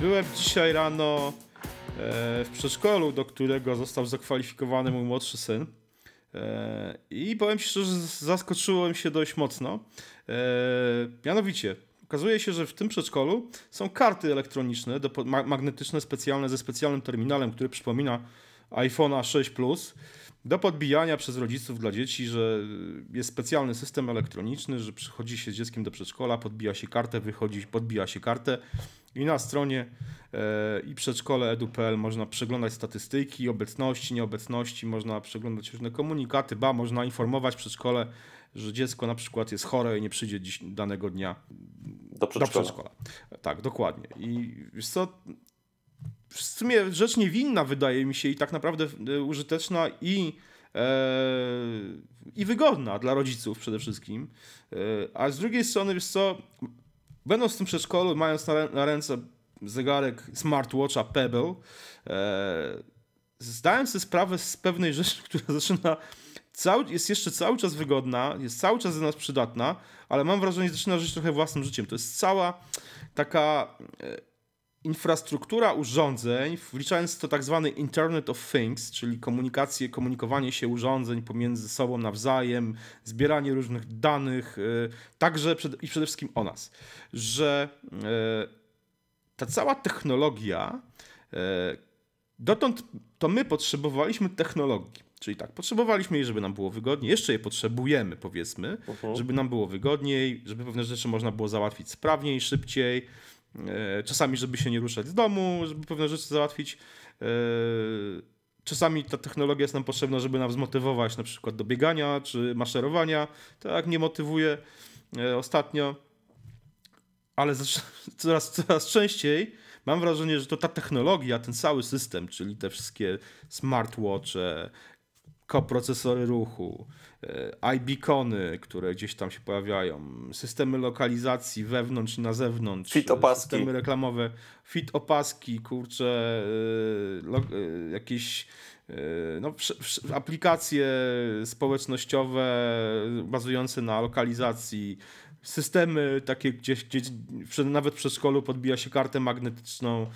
byłem dzisiaj rano w przedszkolu, do którego został zakwalifikowany mój młodszy syn. I powiem Ci szczerze, zaskoczyłem się dość mocno. Mianowicie, okazuje się, że w tym przedszkolu są karty elektroniczne, magnetyczne, specjalne, ze specjalnym terminalem, który przypomina iPhone'a 6 Plus do podbijania przez rodziców dla dzieci, że jest specjalny system elektroniczny, że przychodzi się z dzieckiem do przedszkola, podbija się kartę, wychodzi, podbija się kartę i na stronie e, i przedszkole edu.pl można przeglądać statystyki obecności, nieobecności, można przeglądać różne komunikaty, ba, można informować przedszkole, że dziecko na przykład jest chore i nie przyjdzie dziś, danego dnia do przedszkola. do przedszkola. Tak, dokładnie. I wiesz co, w sumie rzecz niewinna wydaje mi się i tak naprawdę e, użyteczna i, e, i wygodna dla rodziców przede wszystkim. A z drugiej strony, wiesz co, będąc w tym przedszkolu, mając na, ręce zegarek smartwatcha Pebble, e, zdałem sobie sprawę z pewnej rzeczy, która zaczyna cały, jest jeszcze cały czas wygodna, jest cały czas dla nas przydatna, ale mam wrażenie, że zaczyna żyć trochę własnym życiem. To jest cała taka e, infrastruktura urządzeń, wliczając to tak zwany Internet of Things, czyli komunikację, komunikowanie się urządzeń pomiędzy sobą nawzajem, zbieranie różnych danych, yy, także przed, i przede wszystkim o nas, że yy, ta cała technologia, yy, dotąd to my potrzebowaliśmy technologii. Czyli tak, potrzebowaliśmy jej, żeby nam było wygodniej, jeszcze je potrzebujemy, powiedzmy, uh -huh. żeby nam było wygodniej, żeby pewne rzeczy można było załatwić sprawniej, szybciej, czasami, żeby się nie ruszać z domu, żeby pewne rzeczy załatwić. E, czasami ta technologia jest nam potrzebna, żeby nas zmotywować na przykład do biegania czy maszerowania. Tak nie motywuje e, ostatnio. Ale coraz, coraz częściej mam wrażenie, że to ta technologia, ten cały system, czyli te wszystkie smartwatche, koprocesory ruchu, e, iBeacony, które gdzieś tam się pojawiają, systemy lokalizacji wewnątrz i na zewnątrz, fit opaski. systemy reklamowe, fit opaski, kurcze, e, e, jakieś no, aplikacje społecznościowe bazujące na lokalizacji, systemy takie, gdzie, gdzie nawet w przedszkolu podbija się kartę magnetyczną,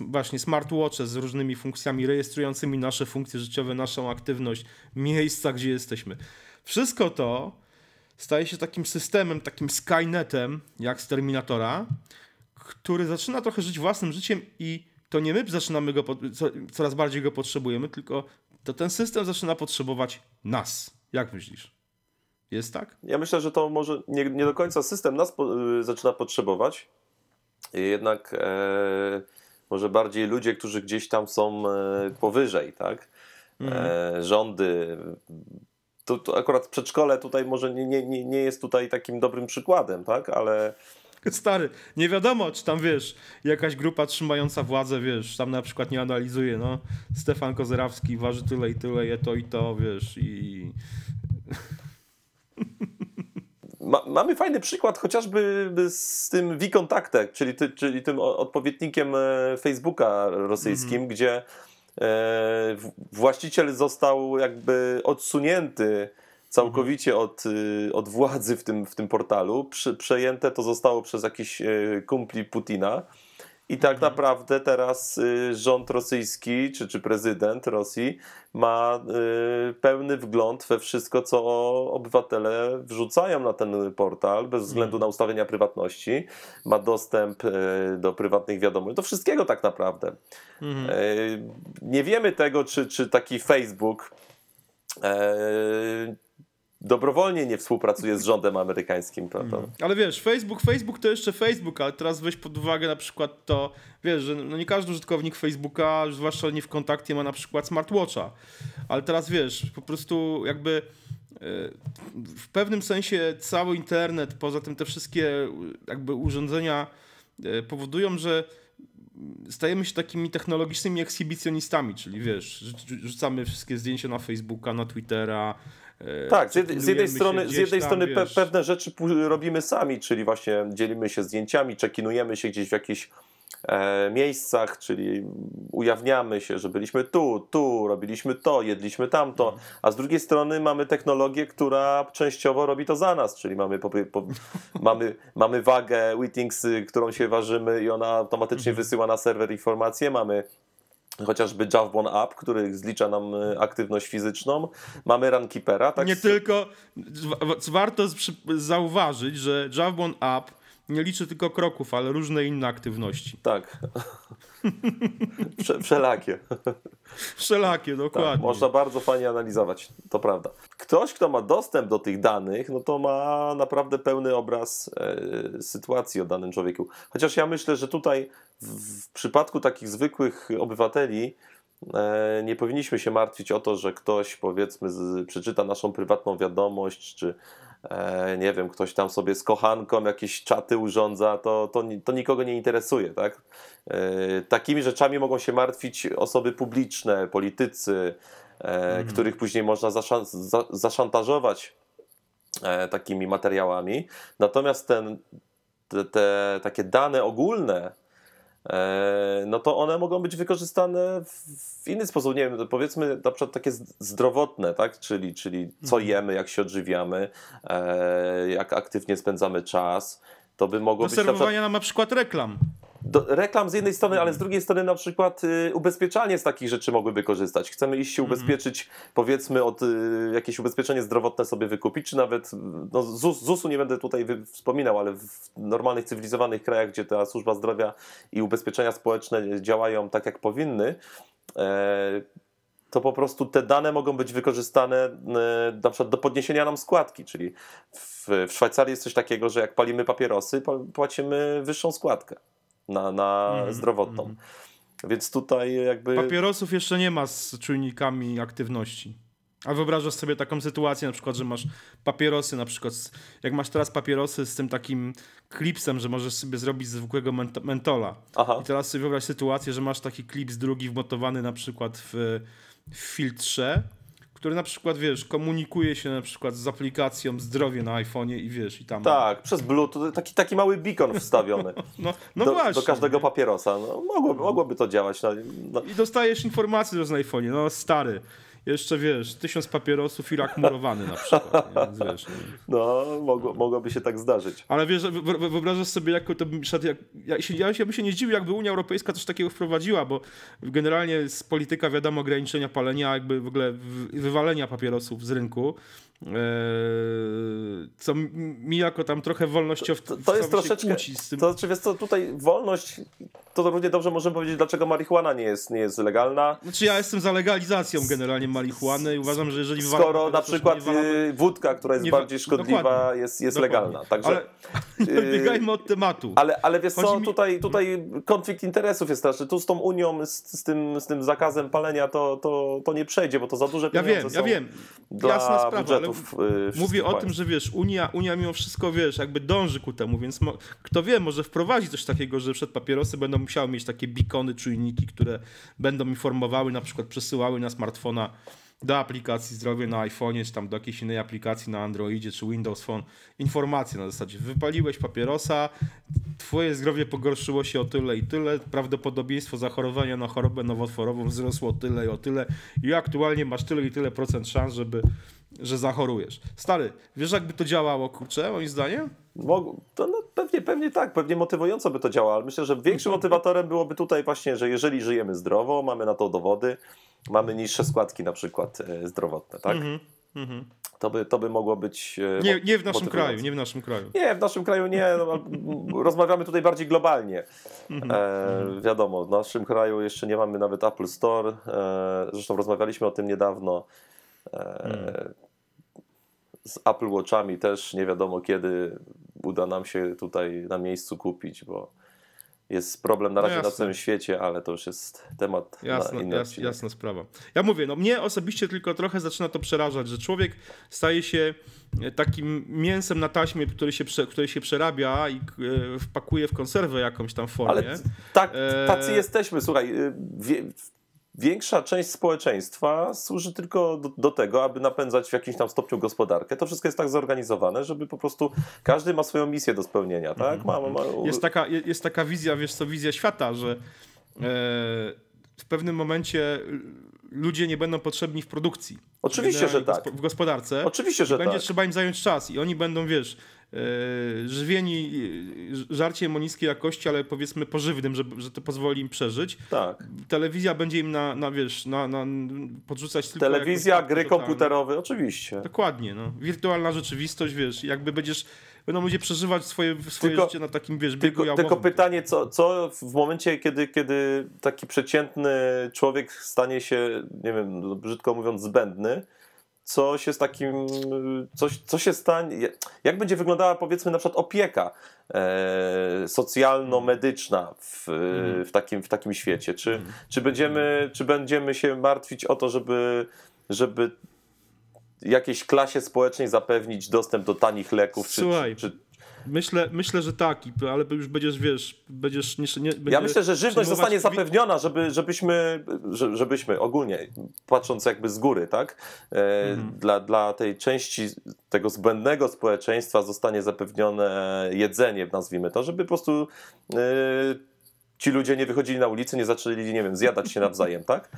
właśnie smartwatche z różnymi funkcjami rejestrującymi nasze funkcje życiowe, naszą aktywność, miejsca, gdzie jesteśmy. Wszystko to staje się takim systemem, takim Skynetem, jak z Terminatora, który zaczyna trochę żyć własnym życiem i to nie my zaczynamy go, coraz bardziej go potrzebujemy, tylko to ten system zaczyna potrzebować nas. Jak myślisz? Jest tak? Ja myślę, że to może nie, nie do końca system nas po, y, zaczyna potrzebować. Jednak e, może bardziej ludzie, którzy gdzieś tam są e, powyżej, tak? Mhm. E, rządy. To, to akurat przedszkole tutaj może nie, nie, nie jest tutaj takim dobrym przykładem, tak? Ale Stary, nie wiadomo, czy tam wiesz, jakaś grupa trzymająca władzę, wiesz, tam na przykład nie analizuje, no. Stefan Kozerawski waży tyle i tyle, je to i to, wiesz, i. Ma, mamy fajny przykład chociażby z tym WeContacte, czyli, ty, czyli tym odpowiednikiem e, Facebooka rosyjskim, mm gdzie e, właściciel został jakby odsunięty całkowicie mm od, y, od władzy w tym, w tym portalu. Prze, przejęte to zostało przez jakiś e, kumpli Putina. I tak mhm. naprawdę teraz y, rząd rosyjski, czy, czy prezydent Rosji ma y, pełny wgląd we wszystko, co obywatele wrzucają na ten portal, bez względu mhm. na ustawienia prywatności. Ma dostęp y, do prywatnych wiadomości, do wszystkiego tak naprawdę. Mhm. Nie wiemy tego, czy, czy taki Facebook dobrowolnie nie współpracuje z rządem amerykańskim? Mm. Ale wiesz, Facebook, Facebook to jeszcze Facebook, ale teraz weź pod uwagę na przykład to, wiesz, że no nie każdy użytkownik Facebooka, zwłaszcza nie w kontakcie, ma na przykład smartwatcha. Ale teraz wiesz, po prostu jakby e, w pewnym sensie cały internet, poza tym te wszystkie jakby urządzenia e, powodują, że stajemy się takimi technologicznymi ekshibicjonistami, czyli wiesz, rzucamy wszystkie zdjęcia na Facebooka, na Twittera, tak, z jednej, strony, z jednej tam, strony pe pewne rzeczy robimy sami, czyli właśnie dzielimy się zdjęciami, czekinujemy się gdzieś w jakichś e, miejscach, czyli ujawniamy się, że byliśmy tu, tu, robiliśmy to, jedliśmy tamto, a z drugiej strony mamy technologię, która częściowo robi to za nas, czyli mamy, po, po, mamy, mamy wagę Wittings, którą się ważymy i ona automatycznie wysyła na serwer informacje, mamy chociażby Javbon App, który zlicza nam e, aktywność fizyczną. Mamy Runkeepera. Tak nie tylko, warto zauważyć, że Javbon App nie liczy tylko kroków, ale różne inne aktywności. Tak. Prze wszelakie. Wszelakie, dokładnie. Tak, można bardzo fajnie analizować, to prawda. Ktoś, kto ma dostęp do tych danych, no to ma naprawdę pełny obraz e, sytuacji o danym człowieku. Chociaż ja myślę, że tutaj w, w przypadku takich zwykłych obywateli e, nie powinniśmy się martwić o to, że ktoś powiedzmy z, przeczyta naszą prywatną wiadomość, czy nie wiem, ktoś tam sobie z kochanką jakieś czaty urządza, to, to, to nikogo nie interesuje. Tak? E, takimi rzeczami mogą się martwić osoby publiczne, politycy, mhm. których później można zaszan za zaszantażować takimi materiałami. Natomiast ten, te, te takie dane ogólne, E, no to one mogą być wykorzystane w inny sposób, nie wiem, powiedzmy na przykład takie zdrowotne, tak? czyli, czyli co mhm. jemy, jak się odżywiamy, e, jak aktywnie spędzamy czas. To by mogło być... Do serwowania nam na przykład reklam do, reklam z jednej strony, ale z drugiej strony na przykład y, ubezpieczalnie z takich rzeczy mogłyby korzystać. Chcemy iść się mhm. ubezpieczyć, powiedzmy, od y, jakieś ubezpieczenie zdrowotne sobie wykupić, czy nawet no, ZUS, ZUS-u nie będę tutaj wspominał, ale w normalnych, cywilizowanych krajach, gdzie ta służba zdrowia i ubezpieczenia społeczne działają tak, jak powinny, e, to po prostu te dane mogą być wykorzystane e, na przykład do podniesienia nam składki, czyli w, w Szwajcarii jest coś takiego, że jak palimy papierosy, płacimy wyższą składkę na, na mm, zdrowotną. Mm. Więc tutaj jakby. Papierosów jeszcze nie ma z czujnikami aktywności. A wyobrażasz sobie taką sytuację, na przykład, że masz papierosy, na przykład, jak masz teraz papierosy z tym takim klipsem, że możesz sobie zrobić zwykłego mentola. Aha. I teraz sobie wyobraź sytuację, że masz taki klips drugi wmontowany na przykład w, w filtrze który na przykład, wiesz, komunikuje się na przykład z aplikacją zdrowie na iPhone'ie i wiesz, i tam... Tak, przez Bluetooth, taki, taki mały beacon wstawiony. no, no do, właśnie. Do każdego papierosa. No, mogłoby, mogłoby to działać. No, no. I dostajesz informację że na iPhone'ie, no stary, jeszcze wiesz, tysiąc papierosów i rak murowany na przykład. Więc, wiesz, no, mogło, mogłoby się tak zdarzyć. Ale wiesz, wyobrażasz sobie, jak to by jak, ja, się, ja bym się nie zdziwił, jakby Unia Europejska coś takiego wprowadziła, bo generalnie z polityka, wiadomo, ograniczenia palenia, jakby w ogóle wywalenia papierosów z rynku, co mi jako tam trochę wolnościowca to, to jest troszeczkę, z tym. To znaczy, wiesz co, tutaj wolność, to równie dobrze możemy powiedzieć, dlaczego marihuana nie jest, nie jest legalna. Znaczy ja jestem za legalizacją generalnie marihuany i uważam, że jeżeli... Skoro na przykład y, wódka, która jest bardziej szkodliwa, jest, jest legalna. Także, ale y, biegajmy od tematu. Ale, ale wiesz Chodzi co, mi... tutaj, tutaj konflikt interesów jest straszny. Tu z tą Unią, z, z, tym, z tym zakazem palenia to, to, to nie przejdzie, bo to za duże pieniądze ja wiem, ja wiem. Jasna sprawa, Y, mówię o tym, że wiesz, Unia, Unia mimo wszystko, wiesz, jakby dąży ku temu, więc kto wie, może wprowadzi coś takiego, że przed papierosy będą musiały mieć takie beacony, czujniki, które będą informowały, na przykład przesyłały na smartfona do aplikacji zdrowie na iPhone'ie, czy tam do jakiejś innej aplikacji na Androidzie, czy Windows Phone, informacje na zasadzie wypaliłeś papierosa, twoje zdrowie pogorszyło się o tyle i tyle, prawdopodobieństwo zachorowania na chorobę nowotworową wzrosło o tyle i o tyle i aktualnie masz tyle i tyle procent szans, żeby że zachorujesz. Stary, wiesz jakby to działało, kurczę, moim zdaniem? To no, pewnie, pewnie tak, pewnie motywująco by to działało, ale myślę, że większym motywatorem byłoby tutaj właśnie, że jeżeli żyjemy zdrowo, mamy na to dowody, mamy niższe składki na przykład e, zdrowotne, tak? Mm. To by, to by mogło być. E, nie, nie w naszym kraju, nie w naszym kraju. Nie, w naszym kraju nie. No, rozmawiamy tutaj bardziej globalnie. Mhm. E, wiadomo, w naszym kraju jeszcze nie mamy nawet Apple Store. E, zresztą rozmawialiśmy o tym niedawno. E, z Apple Watchami też nie wiadomo kiedy uda nam się tutaj na miejscu kupić, bo jest problem na razie no na całym świecie, ale to już jest temat jasne, na inny jasna sprawa. Ja mówię, no mnie osobiście tylko trochę zaczyna to przerażać, że człowiek staje się e, takim mięsem na taśmie, który się, który się przerabia i e, wpakuje w konserwę jakąś tam formę. Ale tak, tacy e... jesteśmy, słuchaj, większa część społeczeństwa służy tylko do, do, tego, aby napędzać w jakimś tam stopniu gospodarkę. To wszystko jest tak zorganizowane, żeby po prostu każdy ma swoją misję do spełnienia, tak? Ma, ma, ma... Jest, taka, jest taka wizja, wiesz co, wizja świata, że e, w pewnym momencie ludzie nie będą potrzebni w produkcji. Oczywiście, że tak. W gospodarce. Oczywiście, że będzie tak. trzeba im zająć czas i oni będą, wiesz, żywieni e, żarciem o niskiej jakości, ale powiedzmy pożywnym, że, że to pozwoli im przeżyć. Tak. Telewizja będzie im na, na wiesz, na, na podrzucać tylko Telewizja, gry komputerowe, oczywiście. Dokładnie, no. Wirtualna rzeczywistość, wiesz, jakby będziesz będą ludzie przeżywać swoje, swoje tylko, życie na takim, wiesz, tylko, tylko pytanie, co, co w momencie, kiedy, kiedy taki przeciętny człowiek stanie się, nie wiem, brzydko mówiąc, zbędny, co się z takim, coś, co się stanie, jak będzie wyglądała powiedzmy na przykład opieka e, socjalno-medyczna w, mm. w, takim, w takim świecie? Czy, mm. czy, będziemy, czy będziemy się martwić o to, żeby, żeby jakiejś klasie społecznej zapewnić dostęp do tanich leków? Słuchaj, czy, czy, Myślę, myślę, że tak, ale już będziesz, wiesz, będziesz... Nie, nie, ja myślę, że żywność zostanie zapewniona, żeby, żebyśmy, żebyśmy ogólnie, patrząc jakby z góry, tak, e, mhm. dla, dla tej części tego zbędnego społeczeństwa zostanie zapewnione jedzenie, nazwijmy to, żeby po prostu e, ci ludzie nie wychodzili na ulicę, nie zaczęli, nie wiem, zjadać się nawzajem, tak?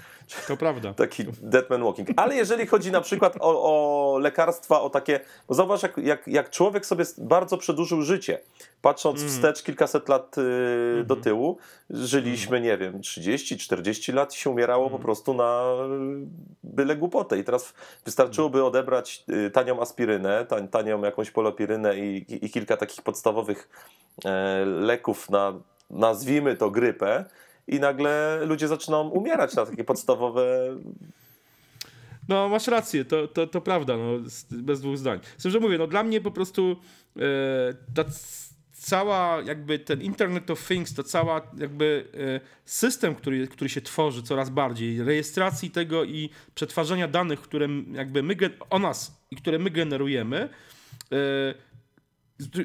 To prawda. Taki deadman walking. Ale jeżeli chodzi na przykład o, o lekarstwa, o takie, bo zauważ, jak, jak, jak człowiek sobie bardzo przedłużył życie, patrząc mm. wstecz kilkaset lat y, mm do tyłu, żyliśmy, mm. nie wiem, 30-40 lat i się umierało mm. po prostu na byle głupotę. I teraz wystarczyłoby odebrać y, tanią aspirynę, tań, tanią jakąś polopirynę i, i, i kilka takich podstawowych e, leków na nazwijmy to grypę, i nagle ludzie zaczynają umierać na takie podstawowe. No, masz rację, to, to, to prawda, no, bez dwóch zdań. Z tym, że mówię, no dla mnie po prostu e, ta cała, jakby ten Internet of Things, to cała jakby e, system, który, który się tworzy coraz bardziej, rejestracji tego i przetwarzania danych, które jakby my, o nas i które my generujemy, e,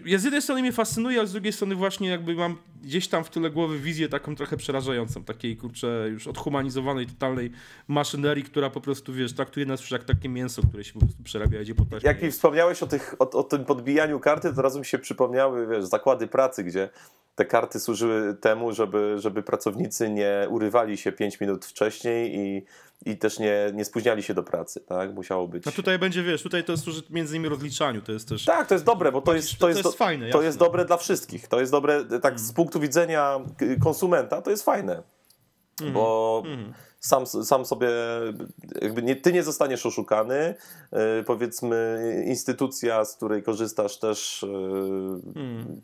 ja z jednej strony mnie fascynuje, a z drugiej strony właśnie jakby mam gdzieś tam w tyle głowy wizję taką trochę przerażającą, takiej kurczę już odhumanizowanej totalnej maszynerii, która po prostu, wiesz, traktuje nas już jak takie mięso, które się po prostu przerabia, idzie po taśmie. Jak mi wspomniałeś o, tych, o, o tym podbijaniu karty, to razu mi się przypomniały, wiesz, zakłady pracy, gdzie te karty służyły temu, żeby, żeby pracownicy nie urywali się 5 minut wcześniej i, i też nie, nie spóźniali się do pracy, tak? Musiało być. A tutaj będzie, wiesz, tutaj to służy między innymi rozliczaniu, to jest też... Tak, to jest dobre, bo to jest, to jest, to jest fajne, To jest dobre dla wszystkich, to jest dobre, tak z punktu widzenia konsumenta, to jest fajne, mm. bo mm. Sam, sam sobie, jakby nie, ty nie zostaniesz oszukany, yy, powiedzmy instytucja, z której korzystasz też yy, mm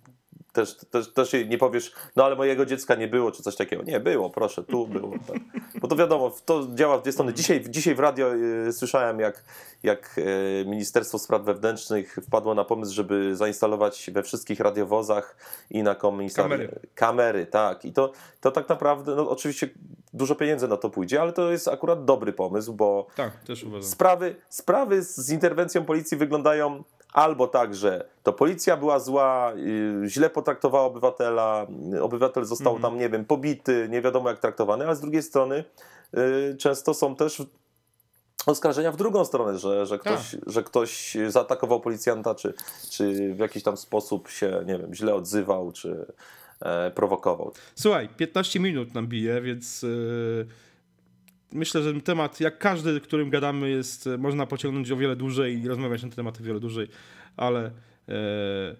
też, też, też nie powiesz, no ale mojego dziecka nie było, czy coś takiego. Nie, było, proszę, tu było. Tak. Bo to wiadomo, to działa w dwie strony. Dzisiaj, dzisiaj w radio y, słyszałem, jak, jak y, Ministerstwo Spraw Wewnętrznych wpadło na pomysł, żeby zainstalować we wszystkich radiowozach i na kamery. kamery, tak. I to, to tak naprawdę, no oczywiście dużo pieniędzy na to pójdzie, ale to jest akurat dobry pomysł, bo tak. Sprawy, sprawy z interwencją policji wyglądają albo tak, że to policja była zła, y, źle potraktowała obywatela, y, obywatel został mhm. tam, nie wiem, pobity, nie wiadomo jak traktowany, ale z drugiej strony y, często są też oskarżenia w drugą stronę, że, że, ktoś, tak. że ktoś zaatakował policjanta, czy, czy w jakiś tam sposób się, nie wiem, źle odzywał, czy e, prowokował. Słuchaj, 15 minut nam bije, więc... Yy myślę, że ten temat, jak każdy, którym gadamy, jest, e, można pociągnąć o wiele dłużej i rozmawiać na ten temat o wiele dłużej, ale e,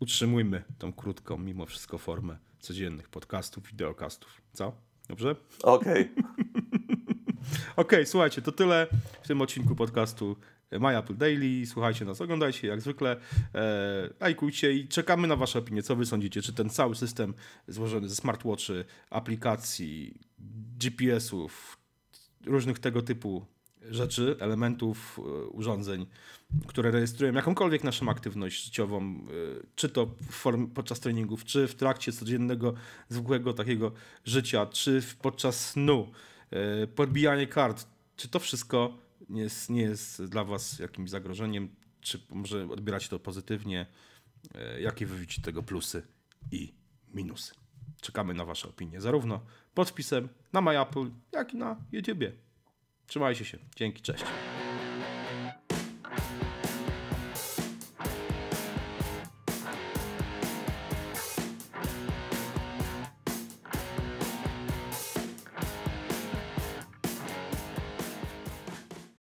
utrzymujmy tą krótką, mimo wszystko, formę codziennych podcastów, wideokastów. Co? Dobrze? Okej. Okay. Okej, okay, słuchajcie, to tyle w tym odcinku podcastu My Apple Daily. Słuchajcie nas, oglądajcie jak zwykle, e, lajkujcie i czekamy na wasze opinie. Co wy sądzicie? Czy ten cały system złożony ze smartwatchy, aplikacji, GPS-ów, różnych tego typu rzeczy, elementów, e, urządzeń, które rejestrują jakąkolwiek naszą aktywność życiową, e, czy to form, podczas treningów, czy w trakcie codziennego, zwykłego takiego życia, czy podczas snu, e, podbijanie kart, czy to wszystko nie jest, nie jest dla Was jakimś zagrożeniem, czy może odbierać to pozytywnie, jakie wy widzicie tego plusy i minusy. Czekamy na Wasze opinie, zarówno pod wpisem na MyApple, jak i na YouTubie. Trzymajcie się. Dzięki, cześć.